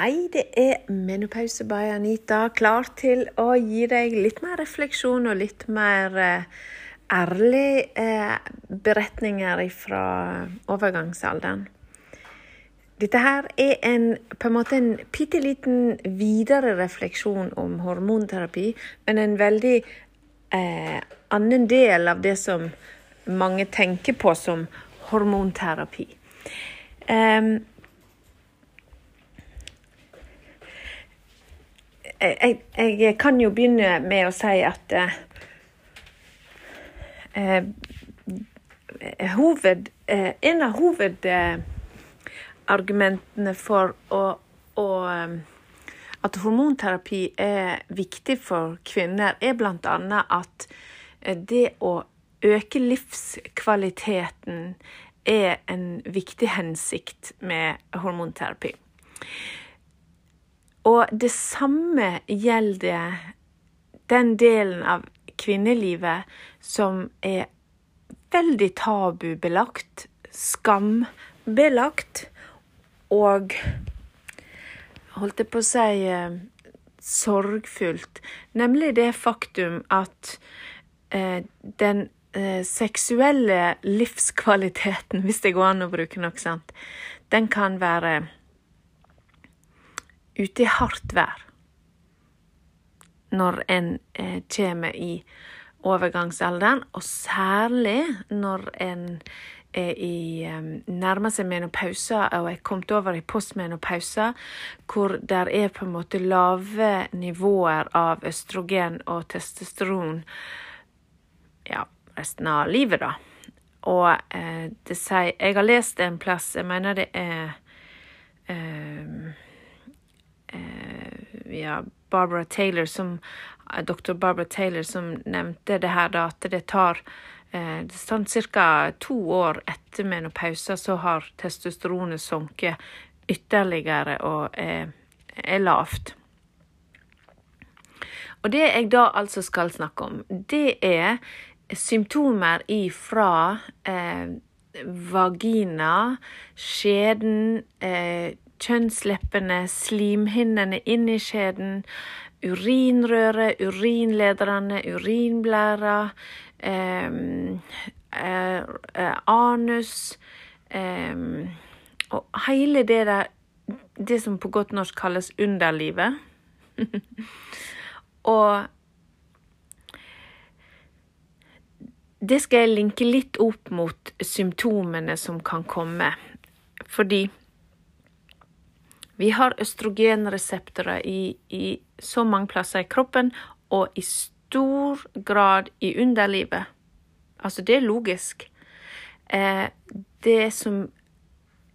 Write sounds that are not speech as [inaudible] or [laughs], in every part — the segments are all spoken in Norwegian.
Hei, det er menopause by Anita, klar til å gi deg litt mer refleksjon og litt mer eh, ærlige eh, beretninger fra overgangsalderen. Dette her er en, på en måte en bitte liten videre refleksjon om hormonterapi, men en veldig eh, annen del av det som mange tenker på som hormonterapi. Um, jeg, jeg, kan jo begynne med å si at eh, eh hoved, eh, En av hovedargumentene for å, å, eh, at hormonterapi er viktig for kvinner, er bl.a. at det å øke livskvaliteten er en viktig hensikt med hormonterapi. Og det samme gjelder den delen av kvinnelivet som er veldig tabubelagt, skambelagt og holdt jeg på å si eh, sorgfullt, nemlig det faktum at eh, den eh, seksuelle livskvaliteten, [laughs] hvis det går an å bruke noe sånt, den kan være ute i hardt vær når en eh, kommer i overgangsalderen, og særlig når en i um, nærmer seg menopausa og er kommet over i postmenopausa, hvor det er på en måte lave nivåer av østrogen og testosteron ja, resten av livet, da. Og eh, det sier Jeg har lest en plass, jeg mener det er eh, ja, Barbara Taylor som, eh, Dr. Barbara Taylor som nevnte det her, da, at det tar eh, sånn ca. to år etter menopausen så har testosteronet sunket ytterligere og er, er lavt. Og det jeg da altså skal snakke om, det er symptomer ifra eh, vagina, skjeden, eh, kjønnsleppene, slimhinnene inni skjeden, urinrøret, urinlederne, urinblæra, eh, eh, anus eh, Og hele det der Det som på godt norsk kalles underlivet. [laughs] og det skal jeg linke litt opp mot symptomene som kan komme. Fordi vi har østrogenreseptorer i, i så mange plasser i kroppen, og i stor grad i underlivet. Altså, det er logisk. Eh, det, som,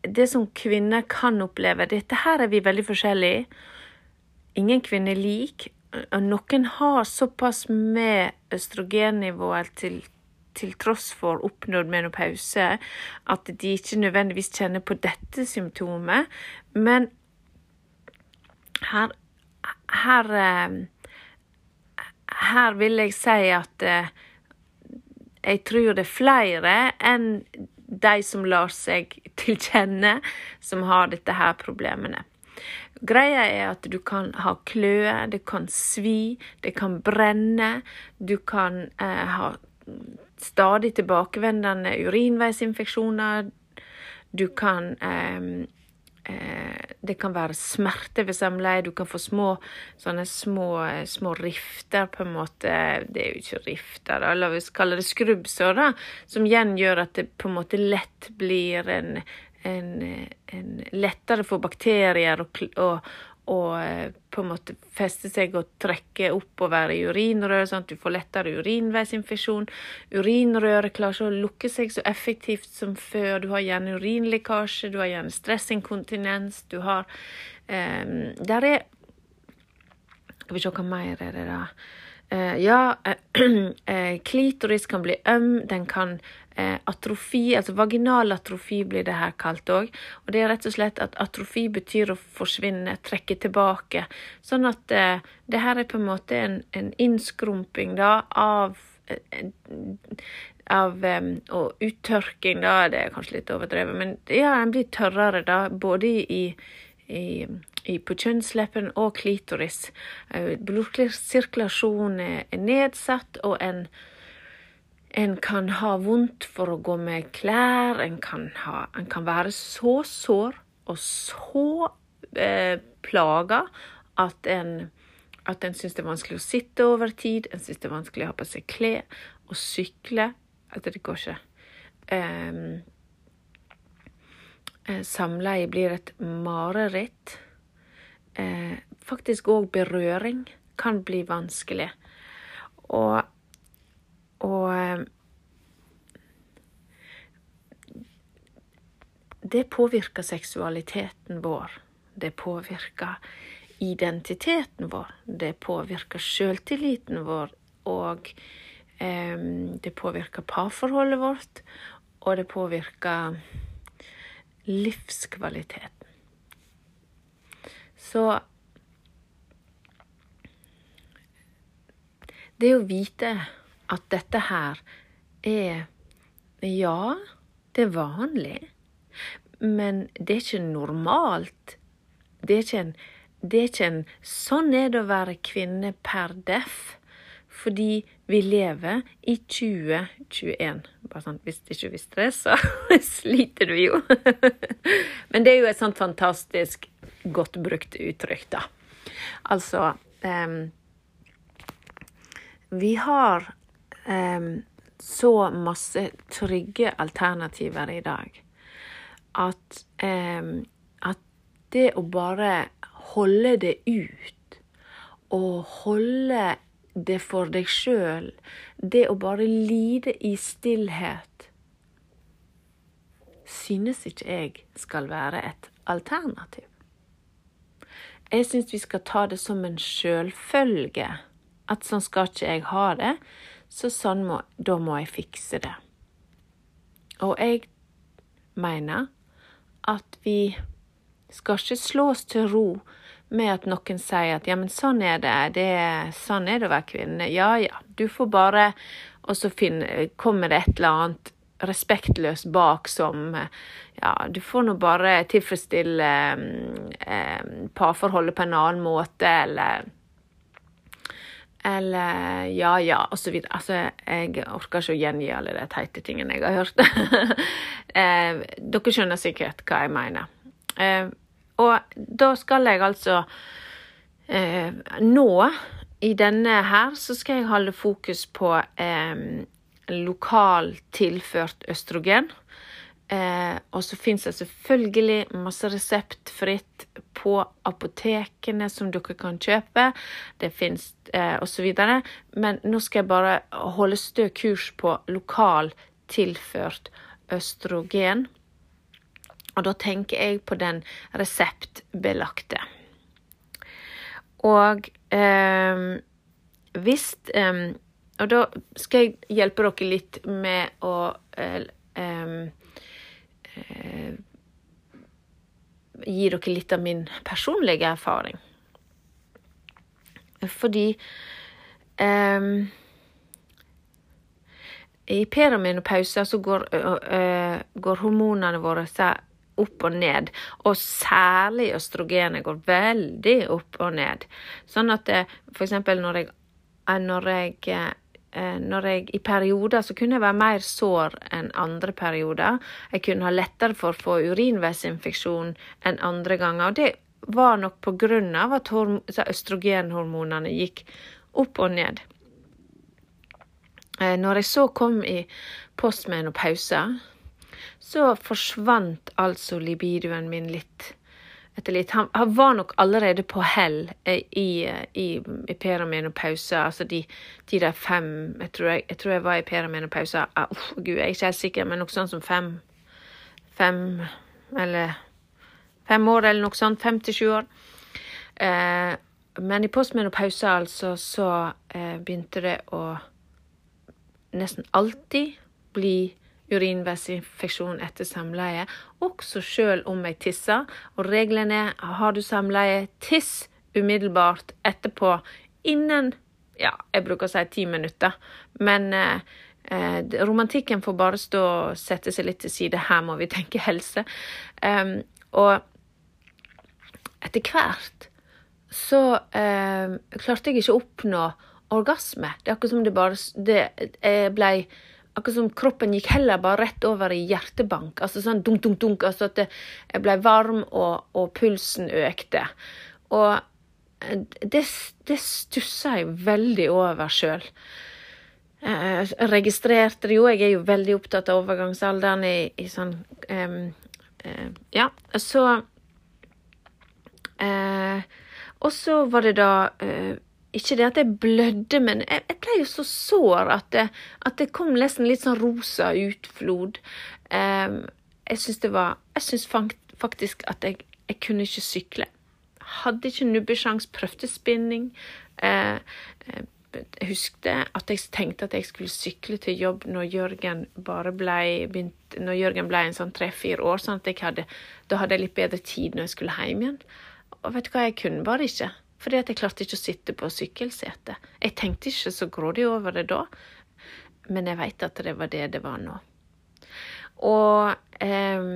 det som kvinner kan oppleve Dette her er vi veldig forskjellige. Ingen kvinner er lik. Noen har såpass med østrogennivåer til, til tross for oppnådd menopause at de ikke nødvendigvis kjenner på dette symptomet. Men her, her, eh, her vil jeg si at eh, jeg tror det er flere enn de som lar seg til kjenne, som har dette her problemene. Greia er at du kan ha kløe, det kan svi, det kan brenne. Du kan eh, ha stadig tilbakevendende urinveisinfeksjoner. Du kan Eh, det kan være smerte ved samleie. Du kan få små sånne små, små rifter, på en måte. Det er jo ikke rifter, da. la oss kalle det skrubbsår, da. Som igjen gjør at det på en måte lett blir en, en, en lettere for bakterier og, og, og eh, på en måte feste seg og trekke oppover i urinrøret, sånn at du får lettere urinveisinfeksjon. Urinrøret klarer ikke å lukke seg så effektivt som før. Du har gjerne urinlekkasje, du har gjerne stressinkontinens, du har um, Der er Skal vi se hva mer er det, da. Uh, ja, uh, [clears throat] klitoris kan bli øm, den kan eh, atrofi, altså vaginal atrofi blir det her kalt òg. Og det er rett og slett at atrofi betyr å forsvinne, trekke tilbake. Sånn at eh, det her er på en måte en, en innskrumping da av eh, av um, Og uttørking, da, det er kanskje litt overdrevet, men ja, en blir tørrere, da, både i, i på kjønnsleppen og klitoris. Blodsirkulasjonen er nedsatt, og en, en kan ha vondt for å gå med klær. En kan, ha, en kan være så sår og så eh, plaga at en at en syns det er vanskelig å sitte over tid, en syns det er vanskelig å ha på seg klær og sykle. At det går ikke. Um, samleie blir et mareritt. Eh, faktisk òg berøring kan bli vanskelig. Og, og um, Det påvirker seksualiteten vår. Det påvirker identiteten vår. Det påvirker sjøltilliten vår, og eh, det påvirker parforholdet vårt, og det påvirker livskvaliteten. Så Det å vite at dette her er Ja, det er vanlig, men det er ikke normalt. Det er ikke en det er ikke en Sånn er det å være kvinne per def. Fordi vi lever i 2021. Bare sånn, Hvis du ikke visste det, så [laughs] sliter du jo. [laughs] Men det er jo et sånt fantastisk godt brukt uttrykk, da. Altså um, Vi har så masse trygge alternativer i dag at, at det å bare holde det ut og holde det for deg sjøl, det å bare lide i stillhet, synes ikke jeg skal være et alternativ. Jeg syns vi skal ta det som en sjølfølge. At sånn skal ikke jeg ha det, så sånn må, da må jeg fikse det. Og jeg mener at vi skal ikke slå oss til ro med at noen sier at ja, men sånn er det, det sånn er det å være kvinne. Ja ja, du får bare Og så kommer det et eller annet respektløst bak som Ja, du får nå bare tilfredsstille eh, parforholdet på en annen måte, eller eller ja, ja, videre. Altså, jeg orker ikke å gjengi alle de teite tingene jeg har hørt. [laughs] eh, dere skjønner sikkert hva jeg mener. Eh, og da skal jeg altså eh, Nå, i denne her, så skal jeg holde fokus på eh, lokal tilført østrogen. Eh, og så fins det selvfølgelig masse reseptfritt på apotekene som dere kan kjøpe. Det fins eh, osv. Men nå skal jeg bare holde stø kurs på lokal tilført østrogen. Og da tenker jeg på den reseptbelagte. Og eh, hvis eh, Og da skal jeg hjelpe dere litt med å eh, eh Gi dere litt av min personlige erfaring. Fordi eh, i perimenopause så går, går hormonene våre opp og ned, og særlig østrogenet går veldig opp og ned. Sånn at det, eh, for eksempel når jeg, eh, når jeg eh, når jeg i perioder så kunne jeg være mer sår enn andre perioder. Jeg kunne ha lettere for å få urinveisinfeksjon enn andre ganger. Og det var nok på grunn av at østrogenhormonene gikk opp og ned. Når jeg så kom i postmenopause, så forsvant altså libidoen min litt etter litt. Han, han var nok allerede på hell eh, i, i, i perimenopause, altså de, de, der fem jeg tror jeg, jeg tror jeg, var i perimenopause ah, uh, Gud, jeg er ikke helt sikker, men noe sånt som fem Fem eller fem år, eller noe sånt. Fem til sju år. Eh, men i postmenopause, altså, så eh, begynte det å nesten alltid bli urinveisinfeksjon etter samleie, også sjøl om jeg tisser. Og reglene er har du samleie, tiss umiddelbart etterpå innen ja, jeg bruker å si ti minutter. Men eh, eh, romantikken får bare stå og sette seg litt til side. Her må vi tenke helse. Um, og etter hvert så eh, klarte jeg ikke å oppnå orgasme. Det er akkurat som det bare det, Jeg ble Akkurat som kroppen gikk heller bare rett over i hjertebank. Altså sånn dunk, dunk, dunk. Altså at jeg ble varm, og, og pulsen økte. Og eh, det, det stussa jeg veldig over sjøl. Jeg registrerte det jo, jeg er jo veldig opptatt av overgangsalderen i, i sånn um, uh, Ja, så uh, Og så var det da uh, ikke det at jeg blødde, men jeg, jeg ble jo så sår at det, at det, kom nesten litt sånn rosa utflod. Um, jeg syns det var Jeg syns faktisk at jeg, jeg kunne ikke sykle. Hadde ikke nubbesjans, prøvde spinning. Jeg husker at jeg tenkte at jeg skulle sykle til jobb når Jørgen bare ble, begynt, når Jørgen ble en sånn tre-fire år, sånn at jeg hadde, da hadde jeg litt bedre tid når jeg skulle hjem igjen. Og vet du hva, jeg kunne bare ikke. Fordi at jeg klarte ikke å sitte på sykkelsetet. Jeg tenkte ikke så grådig over det da, men jeg veit at det var det det var nå. Og eh,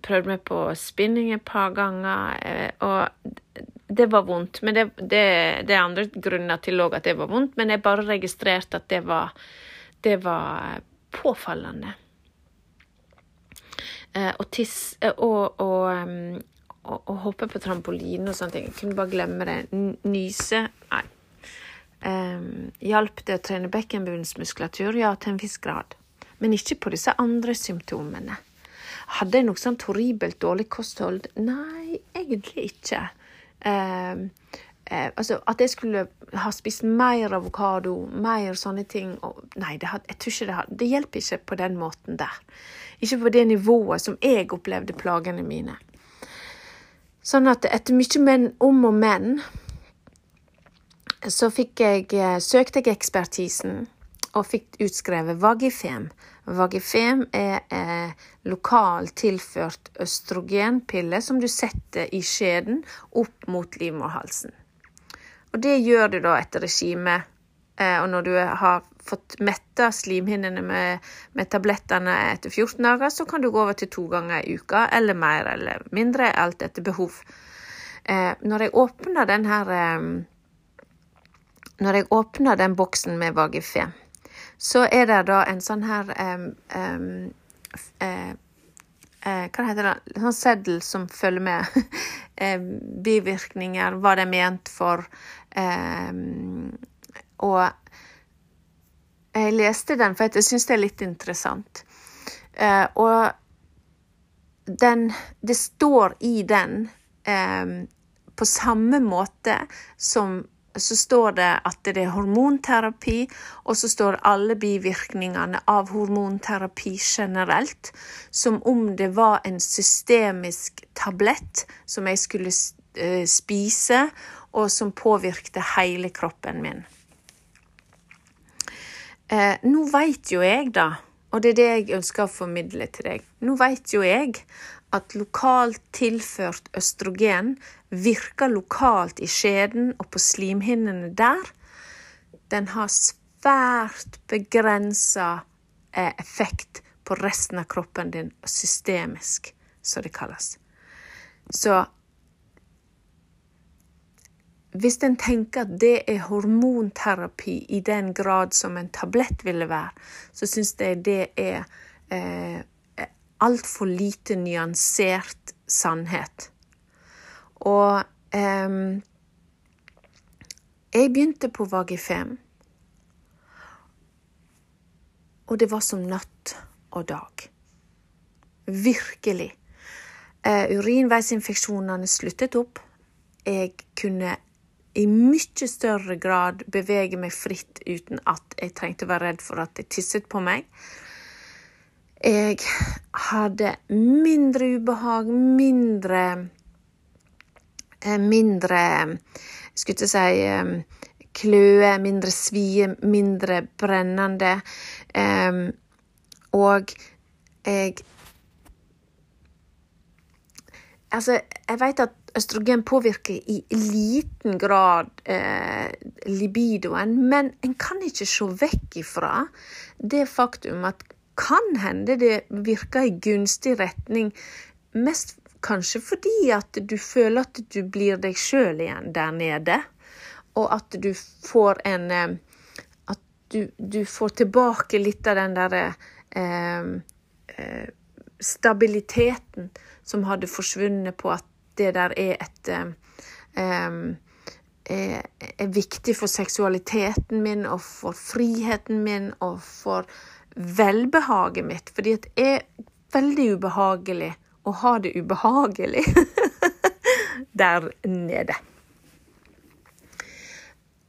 prøvde meg på spinning et par ganger, eh, og det var vondt. Men det, det, det er andre grunner til òg at det var vondt, men jeg bare registrerte at det var, det var påfallende. Eh, og, tiss, eh, og, og, um, å, å hoppe på trampoline og sånne ting. Jeg kunne bare glemme det. Nyse Nei. Um, hjalp det å trene bekkenbunnsmuskulatur? Ja, til en viss grad. Men ikke på disse andre symptomene. Hadde jeg noe sånt horribelt dårlig kosthold? Nei, egentlig ikke. Um, Eh, altså, at jeg skulle ha spist mer avokado, mer sånne ting og, Nei, had, jeg tror ikke det, had, det hjelper ikke på den måten der. Ikke på det nivået som jeg opplevde plagene mine. Sånn at etter mye men, om og men, så fikk jeg, eh, søkte jeg ekspertisen og fikk utskrevet Vagifem. Vagifem er eh, lokal tilført østrogenpille som du setter i skjeden opp mot livmorhalsen. Og det gjør du da etter regimet og når du har fått metta slimhinnene med, med, tablettene etter 14 dager, så kan du gå over til to ganger i uka, eller mer eller mindre, alt etter behov. Eh, når jeg åpner den her eh, Når jeg åpner den boksen med Vagifé, så er det da en sånn her um, um, uh, uh, Hva heter det? En sånn seddel som følger med. [laughs] bivirkninger, hva det er ment for. Um, og jeg leste den, for jeg syns det er litt interessant. Eh, og den Det står i den eh, på samme måte som så står det at det er hormonterapi, og så står alle bivirkningene av hormonterapi generelt, som om det var en systemisk tablett som jeg skulle eh, spise, og som påvirkte hele kroppen min. Eh, nå veit jo jeg, da, og det er det jeg ønsker å formidle til deg, nå veit jo jeg at lokalt tilført østrogen virker lokalt i skjeden og på slimhinnene der. Den har svært begrensa eh, effekt på resten av kroppen din, systemisk, som det kalles. Så hvis en tenker at det er hormonterapi i den grad som en tablett ville være, så syns jeg det er eh, altfor lite nyansert sannhet. Og eh, jeg begynte på Vagifem, og det var som natt og dag. Virkelig. Eh, urinveisinfeksjonene sluttet opp. Jeg kunne i mye større grad bevege meg fritt uten at jeg trengte å være redd for at de tisset på meg. Jeg hadde mindre ubehag, mindre eh, Mindre Skulle ikke si eh, kløe, mindre svie, mindre brennende. Og jeg Altså, jeg vet at østrogen påvirker i liten grad eh, libidoen, men en kan ikke se vekk ifra det faktum at kan hende det virker i gunstig retning, mest kanskje fordi at du føler at du blir deg sjøl igjen der nede, og at du får en eh, At du, du får tilbake litt av den derre eh, eh, stabiliteten som hadde forsvunnet på at det der er et um, er, er, viktig for seksualiteten min og for friheten min og for velbehaget mitt. Fordi det er veldig ubehagelig å ha det ubehagelig [laughs] der nede.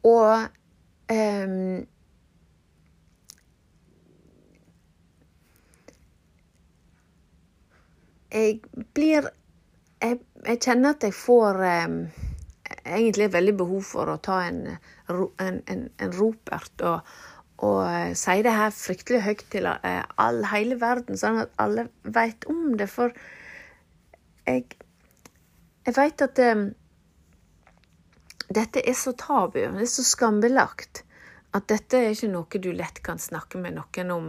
Og um, Jeg blir jeg, jeg, kjenner at jeg får um, egentlig veldig behov for å ta en, en, en, en ropert og, og uh, si det her fryktelig høyt til uh, all, hele verden, sånn at alle vet om det. For jeg, jeg veit at um, dette er så tabu, det er så skambelagt, at dette er ikke noe du lett kan snakke med noen om.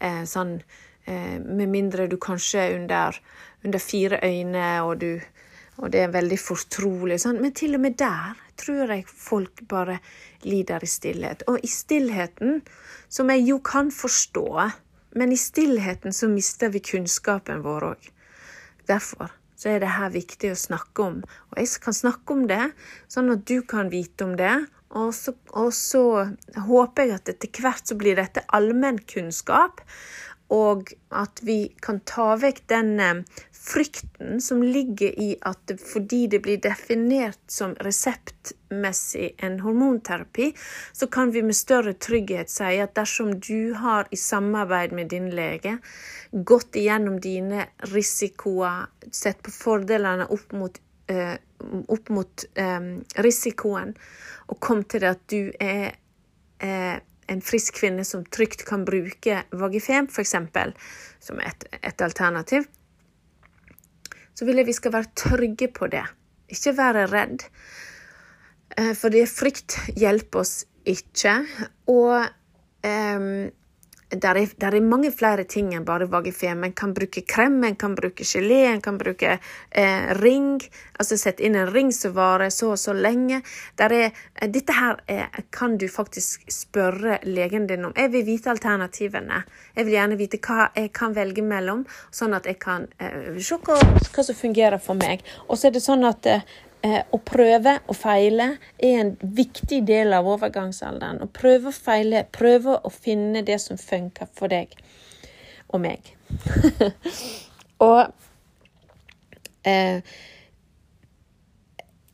Eh, sånn, eh, med mindre du kanskje er under, under fire øyne, og, du, og, det er veldig fortrolig. Sånn. Men til og med der tror jeg folk bare lider i stillhet. Og i stillheten, som jeg jo kan forstå, men i stillheten så mister vi kunnskapen vår òg. Derfor så er det her viktig å snakke om. Og jeg kan snakke om det, sånn at du kan vite om det. Og så, og så håper jeg at etter hvert så blir dette allmennkunnskap, og at vi kan ta vekk den eh, frykten som ligger i at fordi det blir definert som reseptmessig en hormonterapi, så kan vi med større trygghet si at dersom du har i samarbeid med din lege gått igjennom dine risikoer, sett på fordelene opp mot, eh, opp mot eh, risikoen, og kom til at du er en frisk kvinne som trygt kan bruke Vagifem, f.eks., som et, et alternativ, så vil jeg vi skal være trygge på det. Ikke være redd. Eh, for det frykt hjelper oss ikke. Og um, der er, der er, mange flere ting enn bare Vagifem. En kan bruke krem, en kan bruke gelé, en kan bruke eh, ring. Altså sette inn en ring som varer så og så lenge. Er, eh, dette her er, kan du faktisk spørre legen din om. Jeg vil vite alternativene. Jeg vil gjerne vite hva jeg kan velge mellom, sånn at jeg kan eh, se hva, hva, som fungerer for meg. Og så er det sånn at Eh, å prøve og feile er en viktig del av overgangsalderen. Å prøve og feile, prøve å finne det som funker for deg og meg. [laughs] og eh,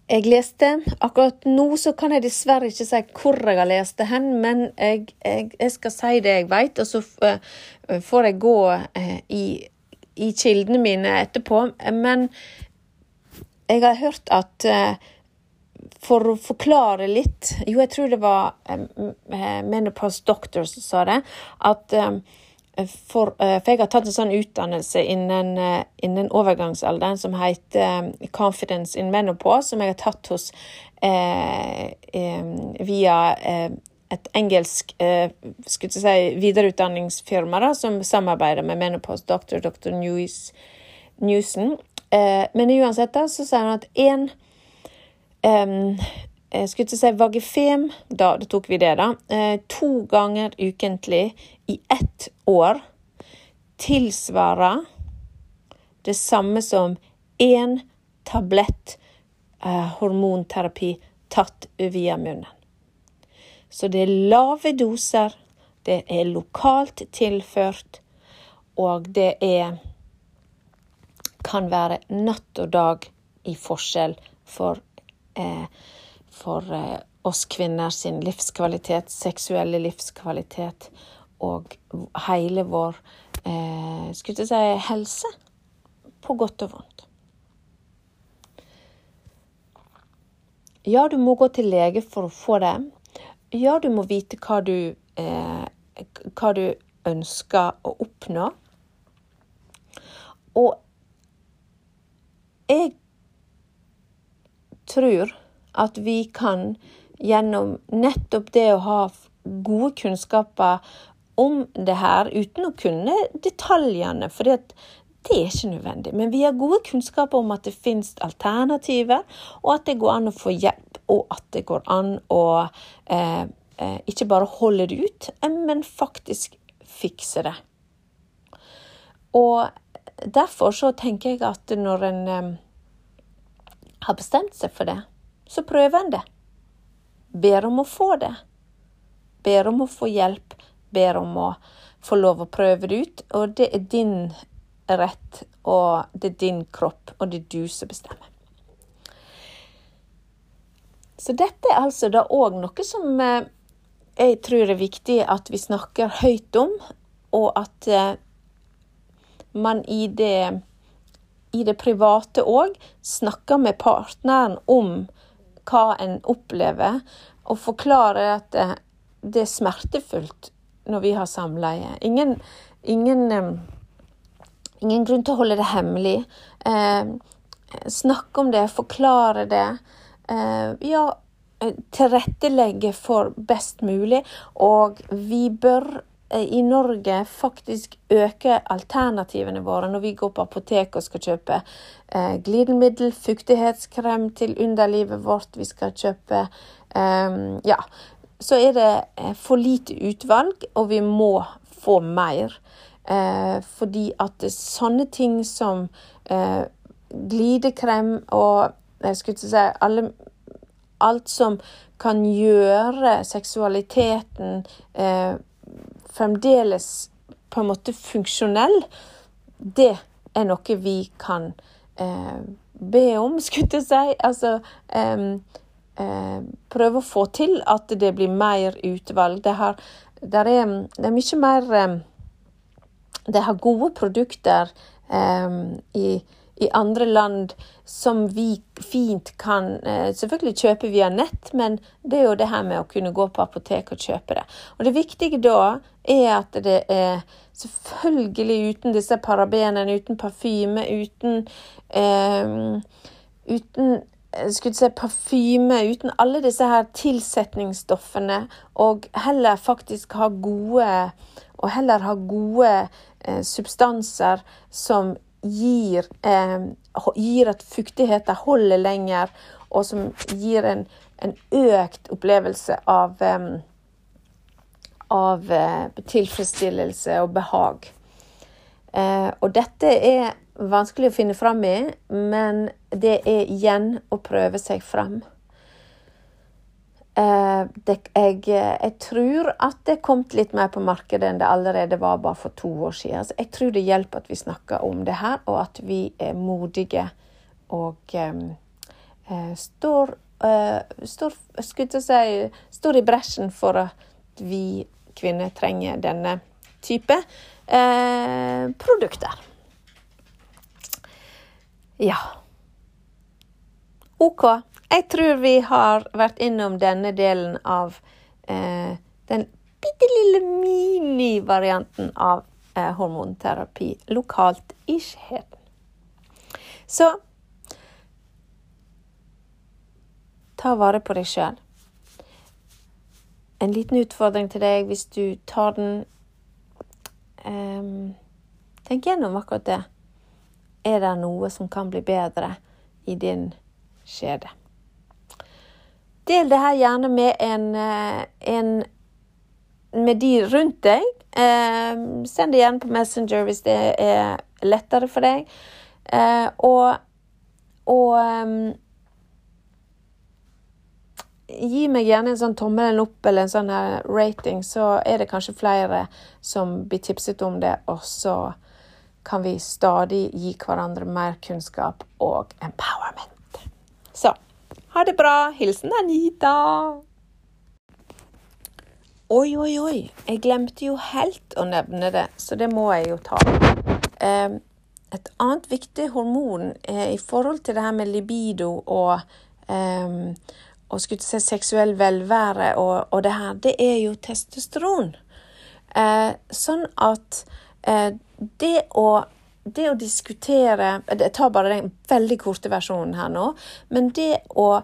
jeg leste Akkurat nå så kan jeg dessverre ikke si hvor jeg har lest det hen, men jeg, jeg, jeg skal si det jeg vet, og så uh, får jeg gå uh, i, i, kildene mine etterpå. Men jeg har hørt at eh, for å forklare litt Jo, jeg tror det var eh, Menopause Doctor som sa det. At eh, for, for, jeg har tatt en sånn utdannelse innen, innen overgangsalderen som heter Confidence in Menopause, som jeg har tatt hos eh, via eh, et engelsk eh, si, videreutdanningsfirma da, som samarbeider med Menopause Doctor, dr. Newson. Eh, men uansett, da, så sier han at én jeg skulle ikke si Vagifem, da da tok vi det, da. Eh, to ganger ukentlig i ett år tilsvarer det samme som én tablett eh, hormonterapi tatt via munnen. Så det er lave doser, det er lokalt tilført, og det er kan være natt og dag i forskjell for, eh, for eh, oss kvinner sin livskvalitet, seksuelle livskvalitet og hele vår eh, skulle jeg si helse, på godt og vondt. Ja, du må gå til lege for å få det. Ja, du må vite hva du, eh, hva du ønsker å oppnå. Og jeg tror at vi kan gjennom nettopp det å ha gode kunnskaper om det her, uten å kunne detaljene. For det er ikke nødvendig. Men vi har gode kunnskaper om at det finnes alternativer, og at det går an å få hjelp, og at det går an å eh, eh, ikke bare holde det ut, men faktisk fikse det. Og derfor så tenker jeg at når en um, har bestemt seg for det, så prøver en det. Ber om å få det. Ber om å få hjelp. Ber om å få lov å prøve det ut. Og det er din rett, og det er din kropp, og det er du som bestemmer. Så dette er altså da òg noe som eh, jeg tror er viktig at vi snakker høyt om, og at eh, man i det, i det private òg snakker med partneren om hva en opplever, og forklarer at det, det er smertefullt når vi har samleie. Ingen, ingen, ingen, grunn til å holde det hemmelig. Eh, snakke om det, forklare det. Eh, ja, tilrettelegge for best mulig. Og vi bør i Norge faktisk øker alternativene våre når vi går på apoteket og skal kjøpe eh, glidemiddel, fuktighetskrem til underlivet vårt, vi skal kjøpe eh, Ja, så er det eh, for lite utvalg, og vi må få mer. Eh, fordi at sånne ting som eh, glidekrem og jeg skulle si alle, alt som kan gjøre seksualiteten eh, fremdeles på en måte funksjonell, det er noe vi kan eh, be om, [laughs] skulle jeg si. Altså eh, eh, prøve å få til at det blir mer utvalg. Det, har, det, er, det er, mye mer Det har gode produkter i i andre land som vi fint kan eh, Selvfølgelig kjøpe via nett, men det er jo det her med å kunne gå på apotek og kjøpe det. Og det viktige da er at det er selvfølgelig uten disse parabenene, uten parfyme, uten eh, Uten skulle si parfyme, uten alle disse her tilsetningsstoffene, og heller faktisk ha gode og heller ha gode eh, substanser som gir, eh, gir at fuktigheten holder lenger, og som gir en, en økt opplevelse av, eh, av eh, tilfredsstillelse og behag. Eh, og dette er vanskelig å finne fram i, men det er igjen å prøve seg fram. Eh, det, jeg, jeg, tror at det er kommet litt mer på markedet enn det allerede var bare for to år siden. Så jeg tror det hjelper at vi snakker om det her, og at vi er modige og eh, står, eh, står, si, står i bresjen for at vi kvinner trenger denne type eh, produkter. Ja. OK. Jeg tror vi har vært innom denne delen av eh, den bitte lille minivarianten av eh, hormonterapi lokalt i skjeden. Så ta vare på deg sjøl. En liten utfordring til deg hvis du tar den eh, Tenk gjennom akkurat det. Er det noe som kan bli bedre i din skjede? Del det her gjerne med en, eh, en med de rundt deg. Eh, send det gjerne på Messenger hvis det er lettere for deg. Eh, og og um, gi meg gjerne en sånn tommelen opp eller en sånn her rating, så er det kanskje flere som blir tipset om det, og så kan vi stadig gi hverandre mer kunnskap og empowerment. Så ha det bra. Hilsen Anita. Oi, oi, oi. Jeg glemte jo helt å nevne det, så det må jeg jo ta. Et annet viktig hormon eh, i forhold til det her med libido og, og skulle si, seksuell velvære og, og, det her, det er jo testosteron. Eh, sånn at eh, det å det å diskutere Jeg tar bare den veldig korte versjonen her nå. Men det å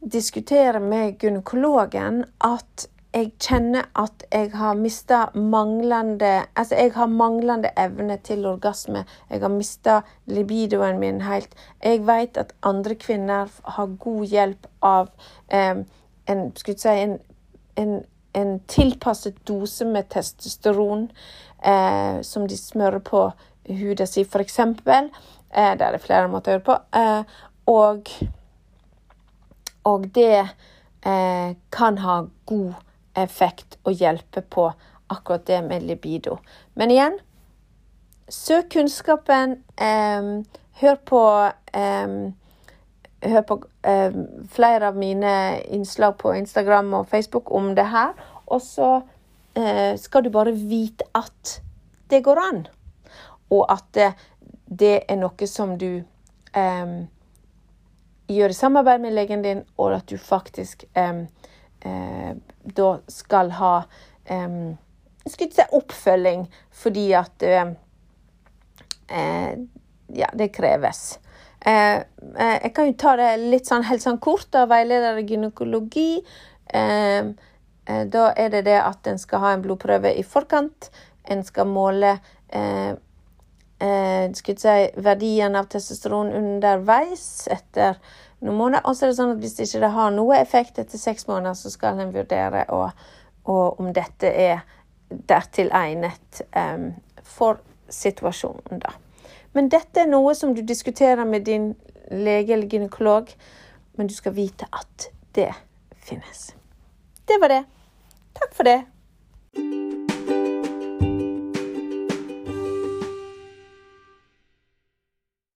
diskutere med gynekologen at jeg kjenner at jeg har mista manglende Altså, jeg har manglende evne til orgasme. Jeg har mista libidoen min helt. Jeg vet at andre kvinner har god hjelp av eh, en, skulle si, en, en, en, tilpasset dose med testosteron eh, som de smører på huda si, for eksempel. Eh, det er det flere måter å gjøre på. Eh, og, og det eh, kan ha god effekt og hjelpe på akkurat det med libido. Men igjen, søk kunnskapen. Hør på Hør på flere av mine innslag på Instagram og Facebook om det her. Og så skal du bare vite at det går an. Og at det, er noe som du eh, gjør i samarbeid med legen din, og at du faktisk eh, eh, da skal ha um, skal si oppfølging, fordi at uh, Ja, det kreves. Uh, jeg kan jo ta det litt sånn helt sånn kort da, veileder i gynekologi. Da er det det at en skal ha en blodprøve i forkant. En skal måle eh, si, verdien av testosteron underveis etter noen måneder. Og så er det sånn at hvis det ikke har noe effekt etter seks måneder, så skal en vurdere å, og om dette er dertil egnet eh, for situasjonen, da. Men dette er noe som du diskuterer med din lege eller gynekolog, men du skal vite at det finnes. Det var det. Takk for det.